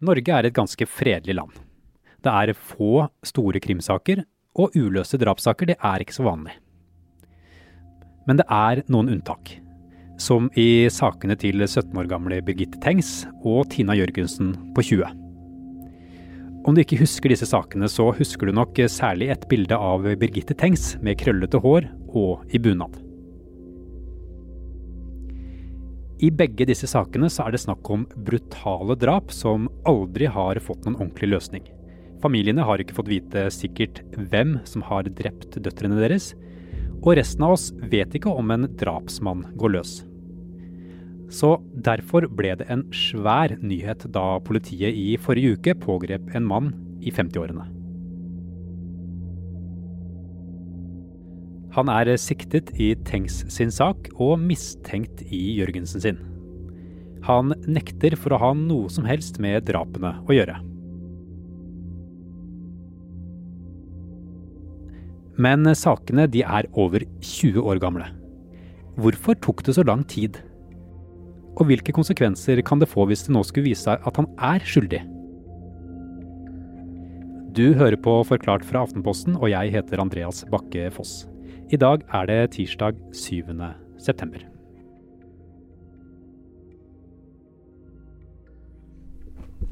Norge er et ganske fredelig land. Det er få store krimsaker, og uløste drapssaker det er ikke så vanlig. Men det er noen unntak. Som i sakene til 17 år gamle Birgitte Tengs og Tina Jørgensen på 20. Om du ikke husker disse sakene, så husker du nok særlig et bilde av Birgitte Tengs med krøllete hår og i bunad. I begge disse sakene så er det snakk om brutale drap som aldri har fått noen ordentlig løsning. Familiene har ikke fått vite sikkert hvem som har drept døtrene deres, og resten av oss vet ikke om en drapsmann går løs. Så derfor ble det en svær nyhet da politiet i forrige uke pågrep en mann i 50-årene. Han er siktet i Tengs sin sak og mistenkt i Jørgensen sin. Han nekter for å ha noe som helst med drapene å gjøre. Men sakene de er over 20 år gamle. Hvorfor tok det så lang tid? Og hvilke konsekvenser kan det få hvis det nå skulle vise seg at han er skyldig? Du hører på Forklart fra Aftenposten, og jeg heter Andreas Bakke Foss. I dag er det tirsdag 7. september.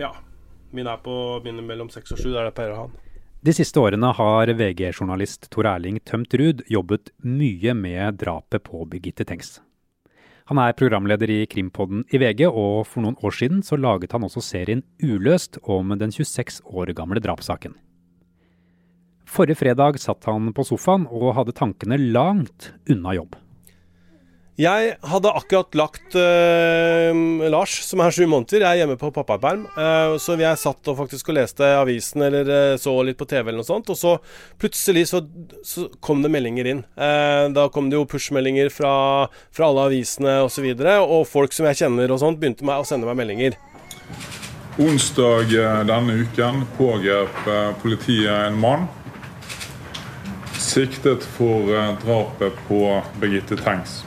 Ja. Min er på mine mellom seks og sju. Det er det jeg pleier å ha den. De siste årene har VG-journalist Tor Erling Tømt Ruud jobbet mye med drapet på Birgitte Tengs. Han er programleder i Krimpodden i VG, og for noen år siden så laget han også serien Uløst om den 26 år gamle drapssaken. Forrige fredag satt han på sofaen og hadde tankene langt unna jobb. Jeg hadde akkurat lagt uh, Lars, som er sju måneder. Jeg er hjemme på pappaperm. Uh, så jeg satt og faktisk og leste avisen eller uh, så litt på TV eller noe sånt. Og så plutselig så, så kom det meldinger inn. da kom det jo push-meldinger fra, fra, alle avisene osv. Og, så videre, og folk som jeg kjenner og sånt, begynte med å sende meg meldinger. Onsdag denne uken pågrep politiet en mann siktet for eh, drapet på Birgitte Tengs.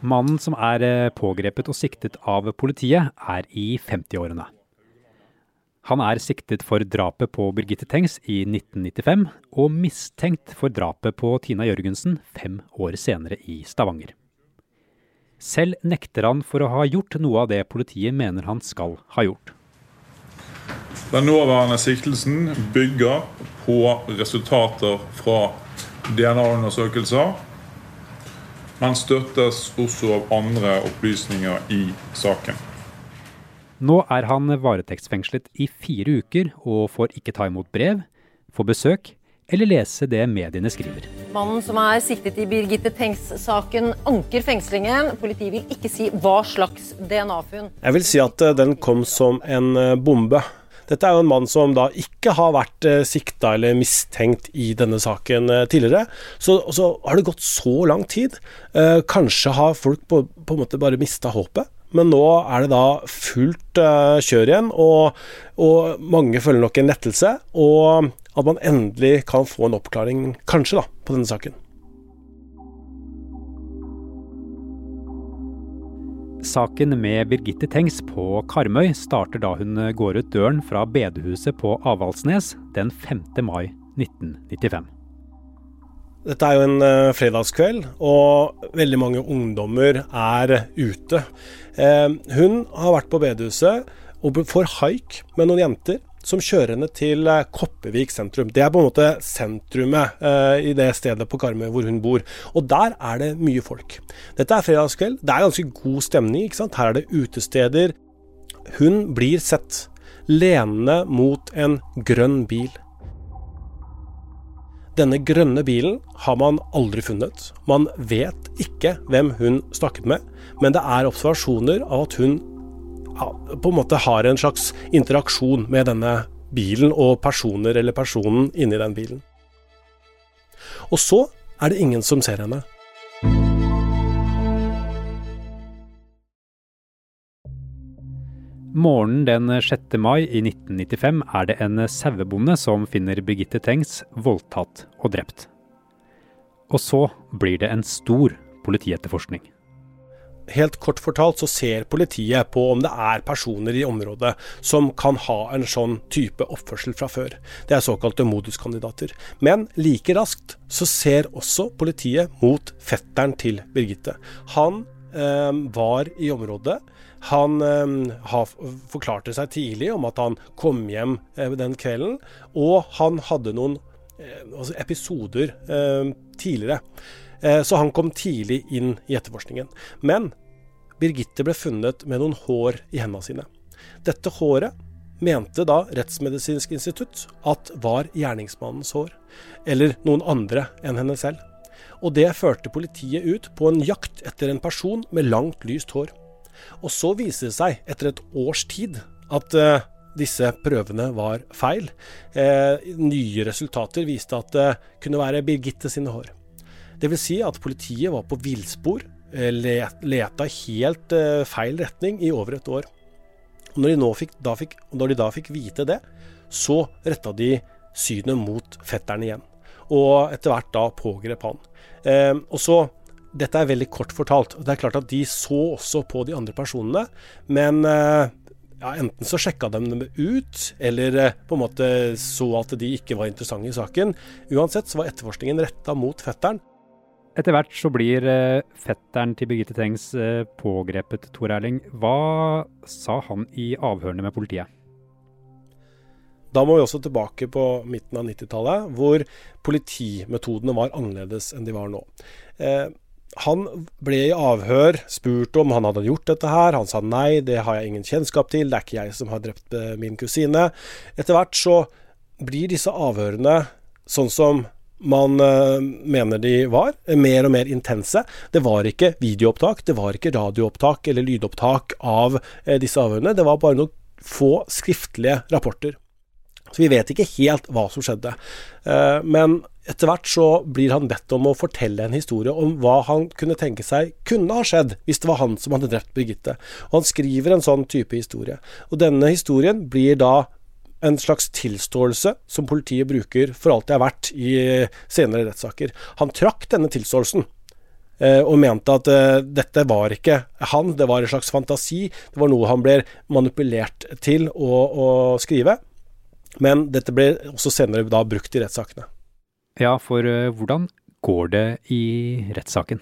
Mannen som er eh, pågrepet og siktet av politiet, er i 50-årene. Han er siktet for drapet på Birgitte Tengs i 1995, og mistenkt for drapet på Tina Jørgensen fem år senere i Stavanger. Selv nekter han for å ha gjort noe av det politiet mener han skal ha gjort. Den nåværende siktelsen bygger på resultater fra DNA-undersøkelser, men støttes også av andre opplysninger i saken. Nå er han varetektsfengslet i fire uker og får ikke ta imot brev, få besøk eller lese det mediene skriver. Mannen som er siktet i Birgitte Tengs-saken, anker fengslingen. Politiet vil ikke si hva slags DNA-funn. Jeg vil si at eh, den kom som en eh, bombe. Dette er jo en mann som da ikke har vært eh, sikta eller mistenkt i denne saken eh, tidligere. Så, så, har det gått så lang tid. Eh, kanskje har folk på, på en måte bare mista håpet. Men nå er det da fullt kjør igjen, og, og, mange føler nok en lettelse. Og at man endelig kan få en oppklaring, kanskje, da, på denne saken. Saken med Birgitte Tengs på Karmøy starter da hun går ut døren fra bedehuset på Avaldsnes den 5. mai 1995. Dette er jo en uh, fredagskveld, og veldig mange ungdommer er ute. Uh, hun har vært på bedehuset og får haik med noen jenter som kjører henne til Koppevik sentrum. Det er på en måte sentrumet eh, i det stedet på Karmøy hvor hun bor. Og der er det mye folk. Dette er fredagskveld. Det er ganske god stemning. ikke sant? Her er det utesteder. Hun blir sett lenende mot en grønn bil. Denne grønne bilen har man aldri funnet. Man vet ikke hvem hun snakket med, men det er observasjoner av at hun på en måte har en slags interaksjon med denne bilen og personer eller personen inni den bilen. Og så er det ingen som ser henne. Morgenen den 6. mai i 1995 er det en sauebonde som finner Birgitte Tengs voldtatt og drept. Og så blir det en stor politietterforskning. Helt kort fortalt så ser politiet på om det er personer i området som kan ha en sånn type oppførsel fra før. Det er såkalte moduskandidater. Men like raskt så ser også politiet mot fetteren til Birgitte. Han eh, var i området. Han eh, forklarte seg tidlig om at han kom hjem eh, den kvelden, og han hadde noen eh, altså episoder eh, tidligere. Eh, så han kom tidlig inn i etterforskningen. Men Birgitte ble funnet med noen hår i hendene sine. Dette håret mente da Rettsmedisinsk institutt at var gjerningsmannens hår, eller noen andre enn henne selv. Og det førte politiet ut på en jakt etter en person med langt, lyst hår. Og så viser det seg, etter et års tid, at uh, disse prøvene var feil. Uh, nye resultater viste at det kunne være Birgitte sine hår. Dvs. Si at politiet var på villspor, eh, leta helt uh, feil retning i over et år. Når de, fikk, da fikk, når de da fikk vite det, så retta de synet mot fetteren igjen. Og etter hvert da pågrep han. Eh, og så Dette er veldig kort fortalt. Det er klart at de så også på de andre personene, men eh, ja, enten så sjekka de dem ut, eller eh, på en måte så at de ikke var interessante i saken. Uansett så var etterforskningen retta mot fetteren. Etter hvert så blir eh, fetteren til Birgitte Tengs eh, pågrepet, Tor Erling. Hva sa han i avhørene med politiet? Da må vi også tilbake på midten av 90-tallet, hvor politimetodene var annerledes enn de var nå. Eh, han ble i avhør spurt om han hadde gjort dette her. Han sa nei, det har jeg ingen kjennskap til, det er ikke jeg som har drept min kusine. Etter hvert så blir disse avhørene sånn som man uh, mener de var, mer og mer intense. Det var ikke videoopptak, det var ikke radioopptak eller lydopptak av uh, disse avhørene. Det var bare noen få skriftlige rapporter. Så vi vet ikke helt hva som skjedde. Men etter hvert så blir han bedt om å fortelle en historie om hva han kunne tenke seg kunne ha skjedd hvis det var han som hadde drept Birgitte. Og han skriver en sånn type historie. Og denne historien blir da en slags tilståelse som politiet bruker for alt det har vært i senere rettssaker. Han trakk denne tilståelsen. Eh, og mente at uh, dette var ikke han, det var en slags fantasi. Det var noe han ble manipulert til å, å skrive. Men dette ble også senere da brukt i rettssakene. Ja, for uh, hvordan går det i rettssaken?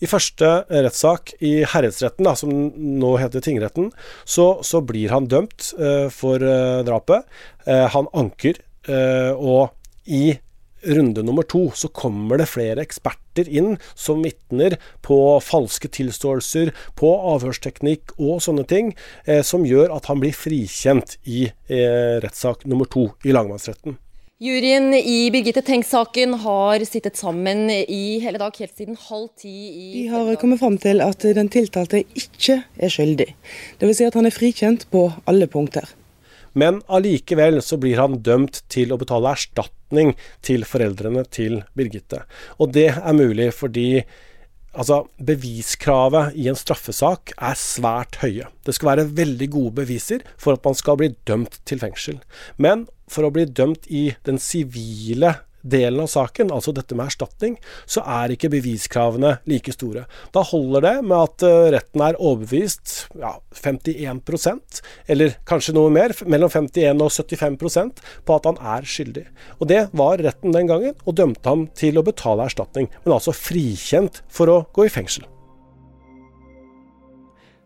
I første rettssak i herredsretten, som nå heter tingretten, så, så blir han dømt eh, for eh, drapet. Eh, han anker, og i runde nummer to så kommer det flere eksperter inn som vitner på falske tilståelser, på avhørsteknikk og sånne ting, som gjør at han blir frikjent i rettssak nummer to i lagmannsretten. Juryen i Birgitte Tengs-saken har sittet sammen i hele dag, helt siden halv ti i De har kommet fram til at den tiltalte ikke er skyldig. Dvs. Si at han er frikjent på alle punkter. Men allikevel så blir han dømt til å betale erstatning til foreldrene til Birgitte. Og det er mulig fordi Altså, Beviskravet i en straffesak er svært høye. Det skal være veldig gode beviser for at man skal bli dømt til fengsel. Men for å bli dømt i den sivile delen av saken, altså dette med erstatning, så er ikke beviskravene like store. Da holder det med at eh, retten er overbevist ja, 51% eller kanskje noe mer, mellom 51 og 75% på at han er skyldig. Og Det var retten den gangen, og dømte ham til å betale erstatning, men altså frikjent for å gå i fengsel.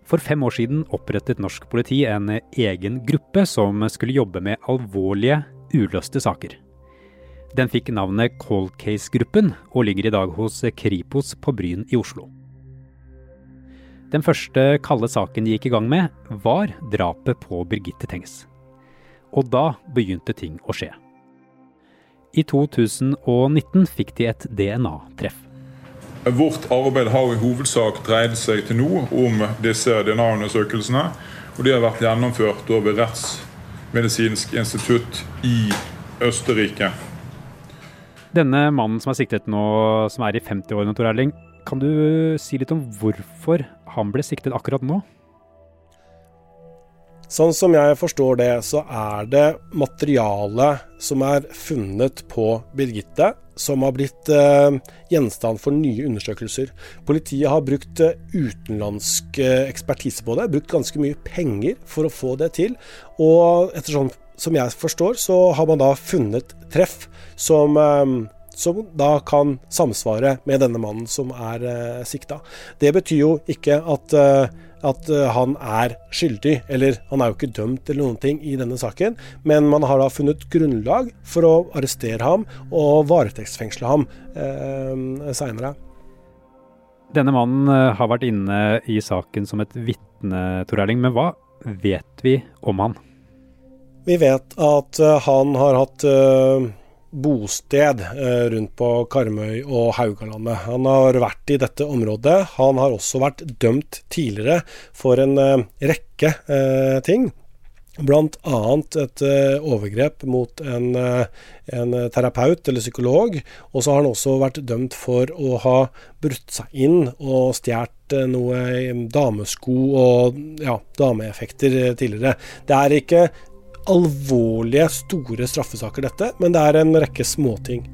For fem år siden opprettet norsk politi en egen gruppe som skulle jobbe med alvorlige, uløste saker. Den fikk navnet Cold Case-gruppen, og ligger i dag hos Kripos på Bryn i Oslo. Den første kalde saken de gikk i gang med, var drapet på Birgitte Tengs. Og da begynte ting å skje. I 2019 fikk de et DNA-treff. Vårt arbeid har i hovedsak dreid seg til nå om disse DNA-undersøkelsene. Og de har vært gjennomført ved Rettsmedisinsk institutt i Østerrike. Denne mannen som er siktet nå, som er i 50-årene, Tor Erling. Kan du si litt om hvorfor han ble siktet akkurat nå? Sånn som jeg forstår det, så er det materiale som er funnet på Birgitte, som har blitt eh, gjenstand for nye undersøkelser. Politiet har brukt eh, utenlandsk eh, ekspertise på det, brukt ganske mye penger for å få det til. Og ettersom som jeg forstår, så har man da funnet treff som eh, som da kan samsvare med denne mannen som er eh, sikta. Det betyr jo ikke at, eh, at eh, han er skyldig, eller han er jo ikke dømt eller noen ting i denne saken, men man har da funnet grunnlag for å arrestere ham og varetektsfengsle ham eh, seinere. Denne mannen eh, har vært inne i saken som et vitne, Tor Erling, men hva vet vi om han? Vi vet at uh, han har hatt bosted eh, rundt på Karmøy og Haugalandet. Han har vært i dette området. Han har også vært dømt tidligere for en eh, rekke eh, ting. Bl.a. et overgrep mot en, en, terapeut eller psykolog. Og så har han også vært dømt for å ha brutt seg inn og stjålet noe damesko og ja, dameeffekter tidligere. Det er ikke alvorlige, store straffesaker, dette, men det er en rekke småting.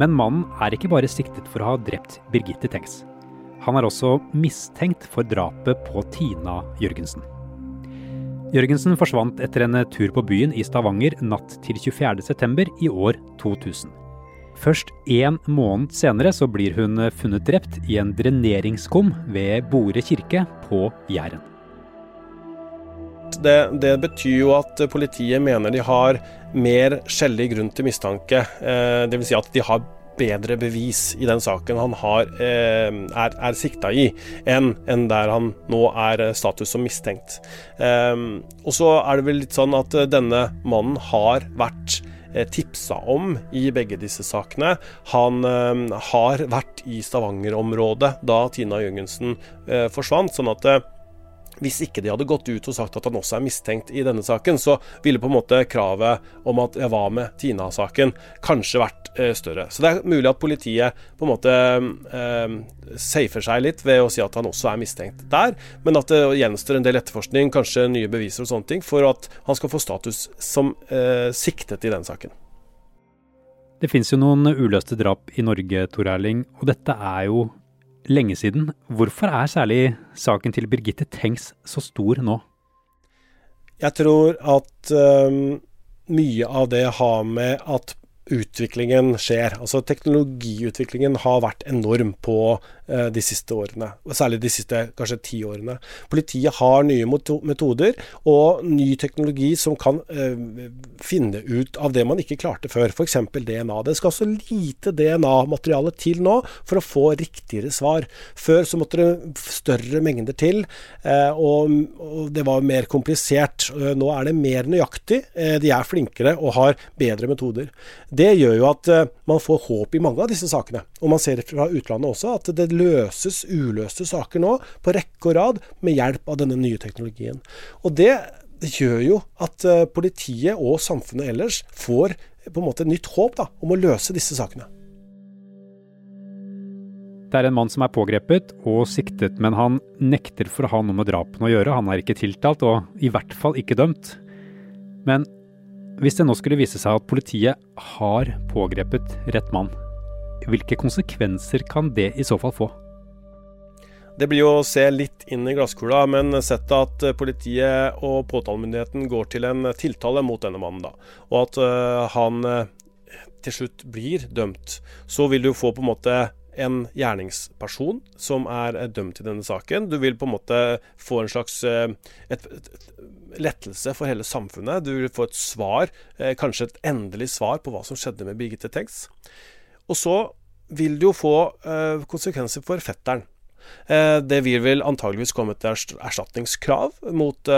Men mannen er ikke bare siktet for å ha drept Birgitte Tengs. Han er også mistenkt for drapet på Tina Jørgensen. Jørgensen forsvant etter en tur på byen i Stavanger natt til 24.9. i år 2000. Først én måned senere så blir hun funnet drept i en dreneringskum ved Bore kirke på Jæren. Det, det, betyr jo at politiet mener de har mer skjellig grunn til mistanke. Eh, Dvs. Si at de har bedre bevis i den saken han har, eh, er, er sikta i, enn en der han nå er status som mistenkt. Eh, og så er det vel litt sånn at denne mannen har vært Eh, tipsa om i begge disse sakene. Han eh, har vært i Stavanger-området da Tina Jørgensen eh, forsvant. sånn at hvis ikke de hadde gått ut og sagt at han også er mistenkt i denne saken, så ville på en måte kravet om at jeg var med Tina-saken kanskje vært eh, større. Så det er mulig at politiet på en måte eh, safer seg litt ved å si at han også er mistenkt der, men at det gjenstår en del etterforskning, kanskje nye beviser og sånne ting, for at han skal få status som eh, siktet i den saken. Det finnes jo noen uløste drap i Norge, Tor Erling, og dette er jo lenge siden. Hvorfor er særlig saken til Birgitte Tengs så stor nå? Jeg tror at um, mye av det har med at utviklingen skjer. Altså Teknologiutviklingen har vært enorm på de siste årene. Særlig de siste kanskje ti årene. Politiet har nye metoder og ny teknologi som kan eh, finne ut av det man ikke klarte før. F.eks. DNA. Det skal så lite DNA-materiale til nå for å få riktigere svar. Før så måtte det større mengder til, eh, og, og, det var mer komplisert. Eh, nå er det mer nøyaktig. Eh, de er flinkere og har bedre metoder. Det gjør jo at eh, man får håp i mange av disse sakene. Og man ser fra utlandet også at det løses uløste saker nå på rekke og rad med hjelp av denne nye teknologien. Og det gjør jo at eh, politiet og samfunnet ellers får på en måte nytt håp da, om å løse disse sakene. Det er en mann som er pågrepet og siktet, men han nekter for å ha noe med drapene å gjøre. Han er ikke tiltalt, og i hvert fall ikke dømt. Men hvis det nå skulle vise seg at politiet har pågrepet rett mann, hvilke konsekvenser kan det i så fall få? Det blir jo å se litt inn i glasskula, men sett at politiet og påtalemyndigheten går til en tiltale mot denne mannen, da, og at uh, han til slutt blir dømt, så vil du få på en måte en gjerningsperson som er dømt i denne saken. Du vil på en måte få en slags et, et, et, lettelse for hele samfunnet. Du vil få et svar, eh, kanskje et endelig svar på hva som skjedde med Birgitte Tengs. Og så vil det jo få eh, konsekvenser for fetteren. Eh, det vil vel antageligvis komme til erstatningskrav mot,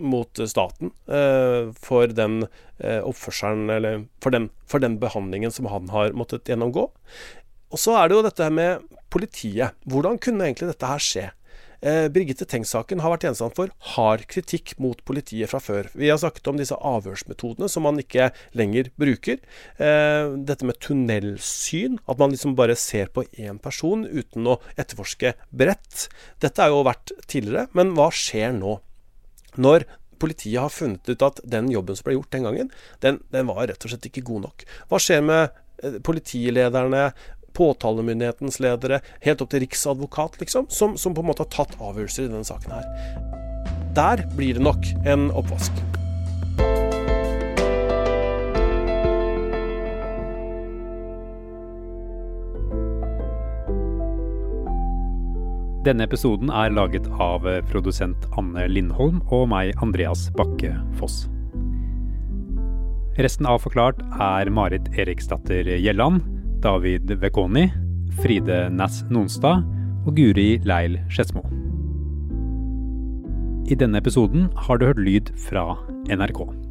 mot staten for den oppførselen, eller for den, for den behandlingen som han har måttet gjennomgå. Og så er det jo dette med politiet. Hvordan kunne egentlig dette her skje? Eh, Birgitte Tengs-saken har vært gjenstand for hard kritikk mot politiet fra før. Vi har snakket om disse avhørsmetodene som man ikke lenger bruker. Eh, dette med tunnelsyn, at man liksom bare ser på én person uten å etterforske bredt. Dette har jo vært tidligere, men hva skjer nå? Når politiet har funnet ut at den jobben som ble gjort den gangen, den, den var rett og slett ikke god nok. Hva skjer med eh, politilederne, påtalemyndighetens ledere, helt opp til riksadvokat, liksom, som, som på en måte har tatt avgjørelser i denne saken her. Der blir det nok en oppvask. Denne episoden er laget av produsent Anne Lindholm og meg, Andreas Bakke Foss. Resten av Forklart er Marit Eriksdatter Gjelland, David Vekoni, Fride Næss Nonstad og Guri Leil Skedsmo. I denne episoden har du hørt lyd fra NRK.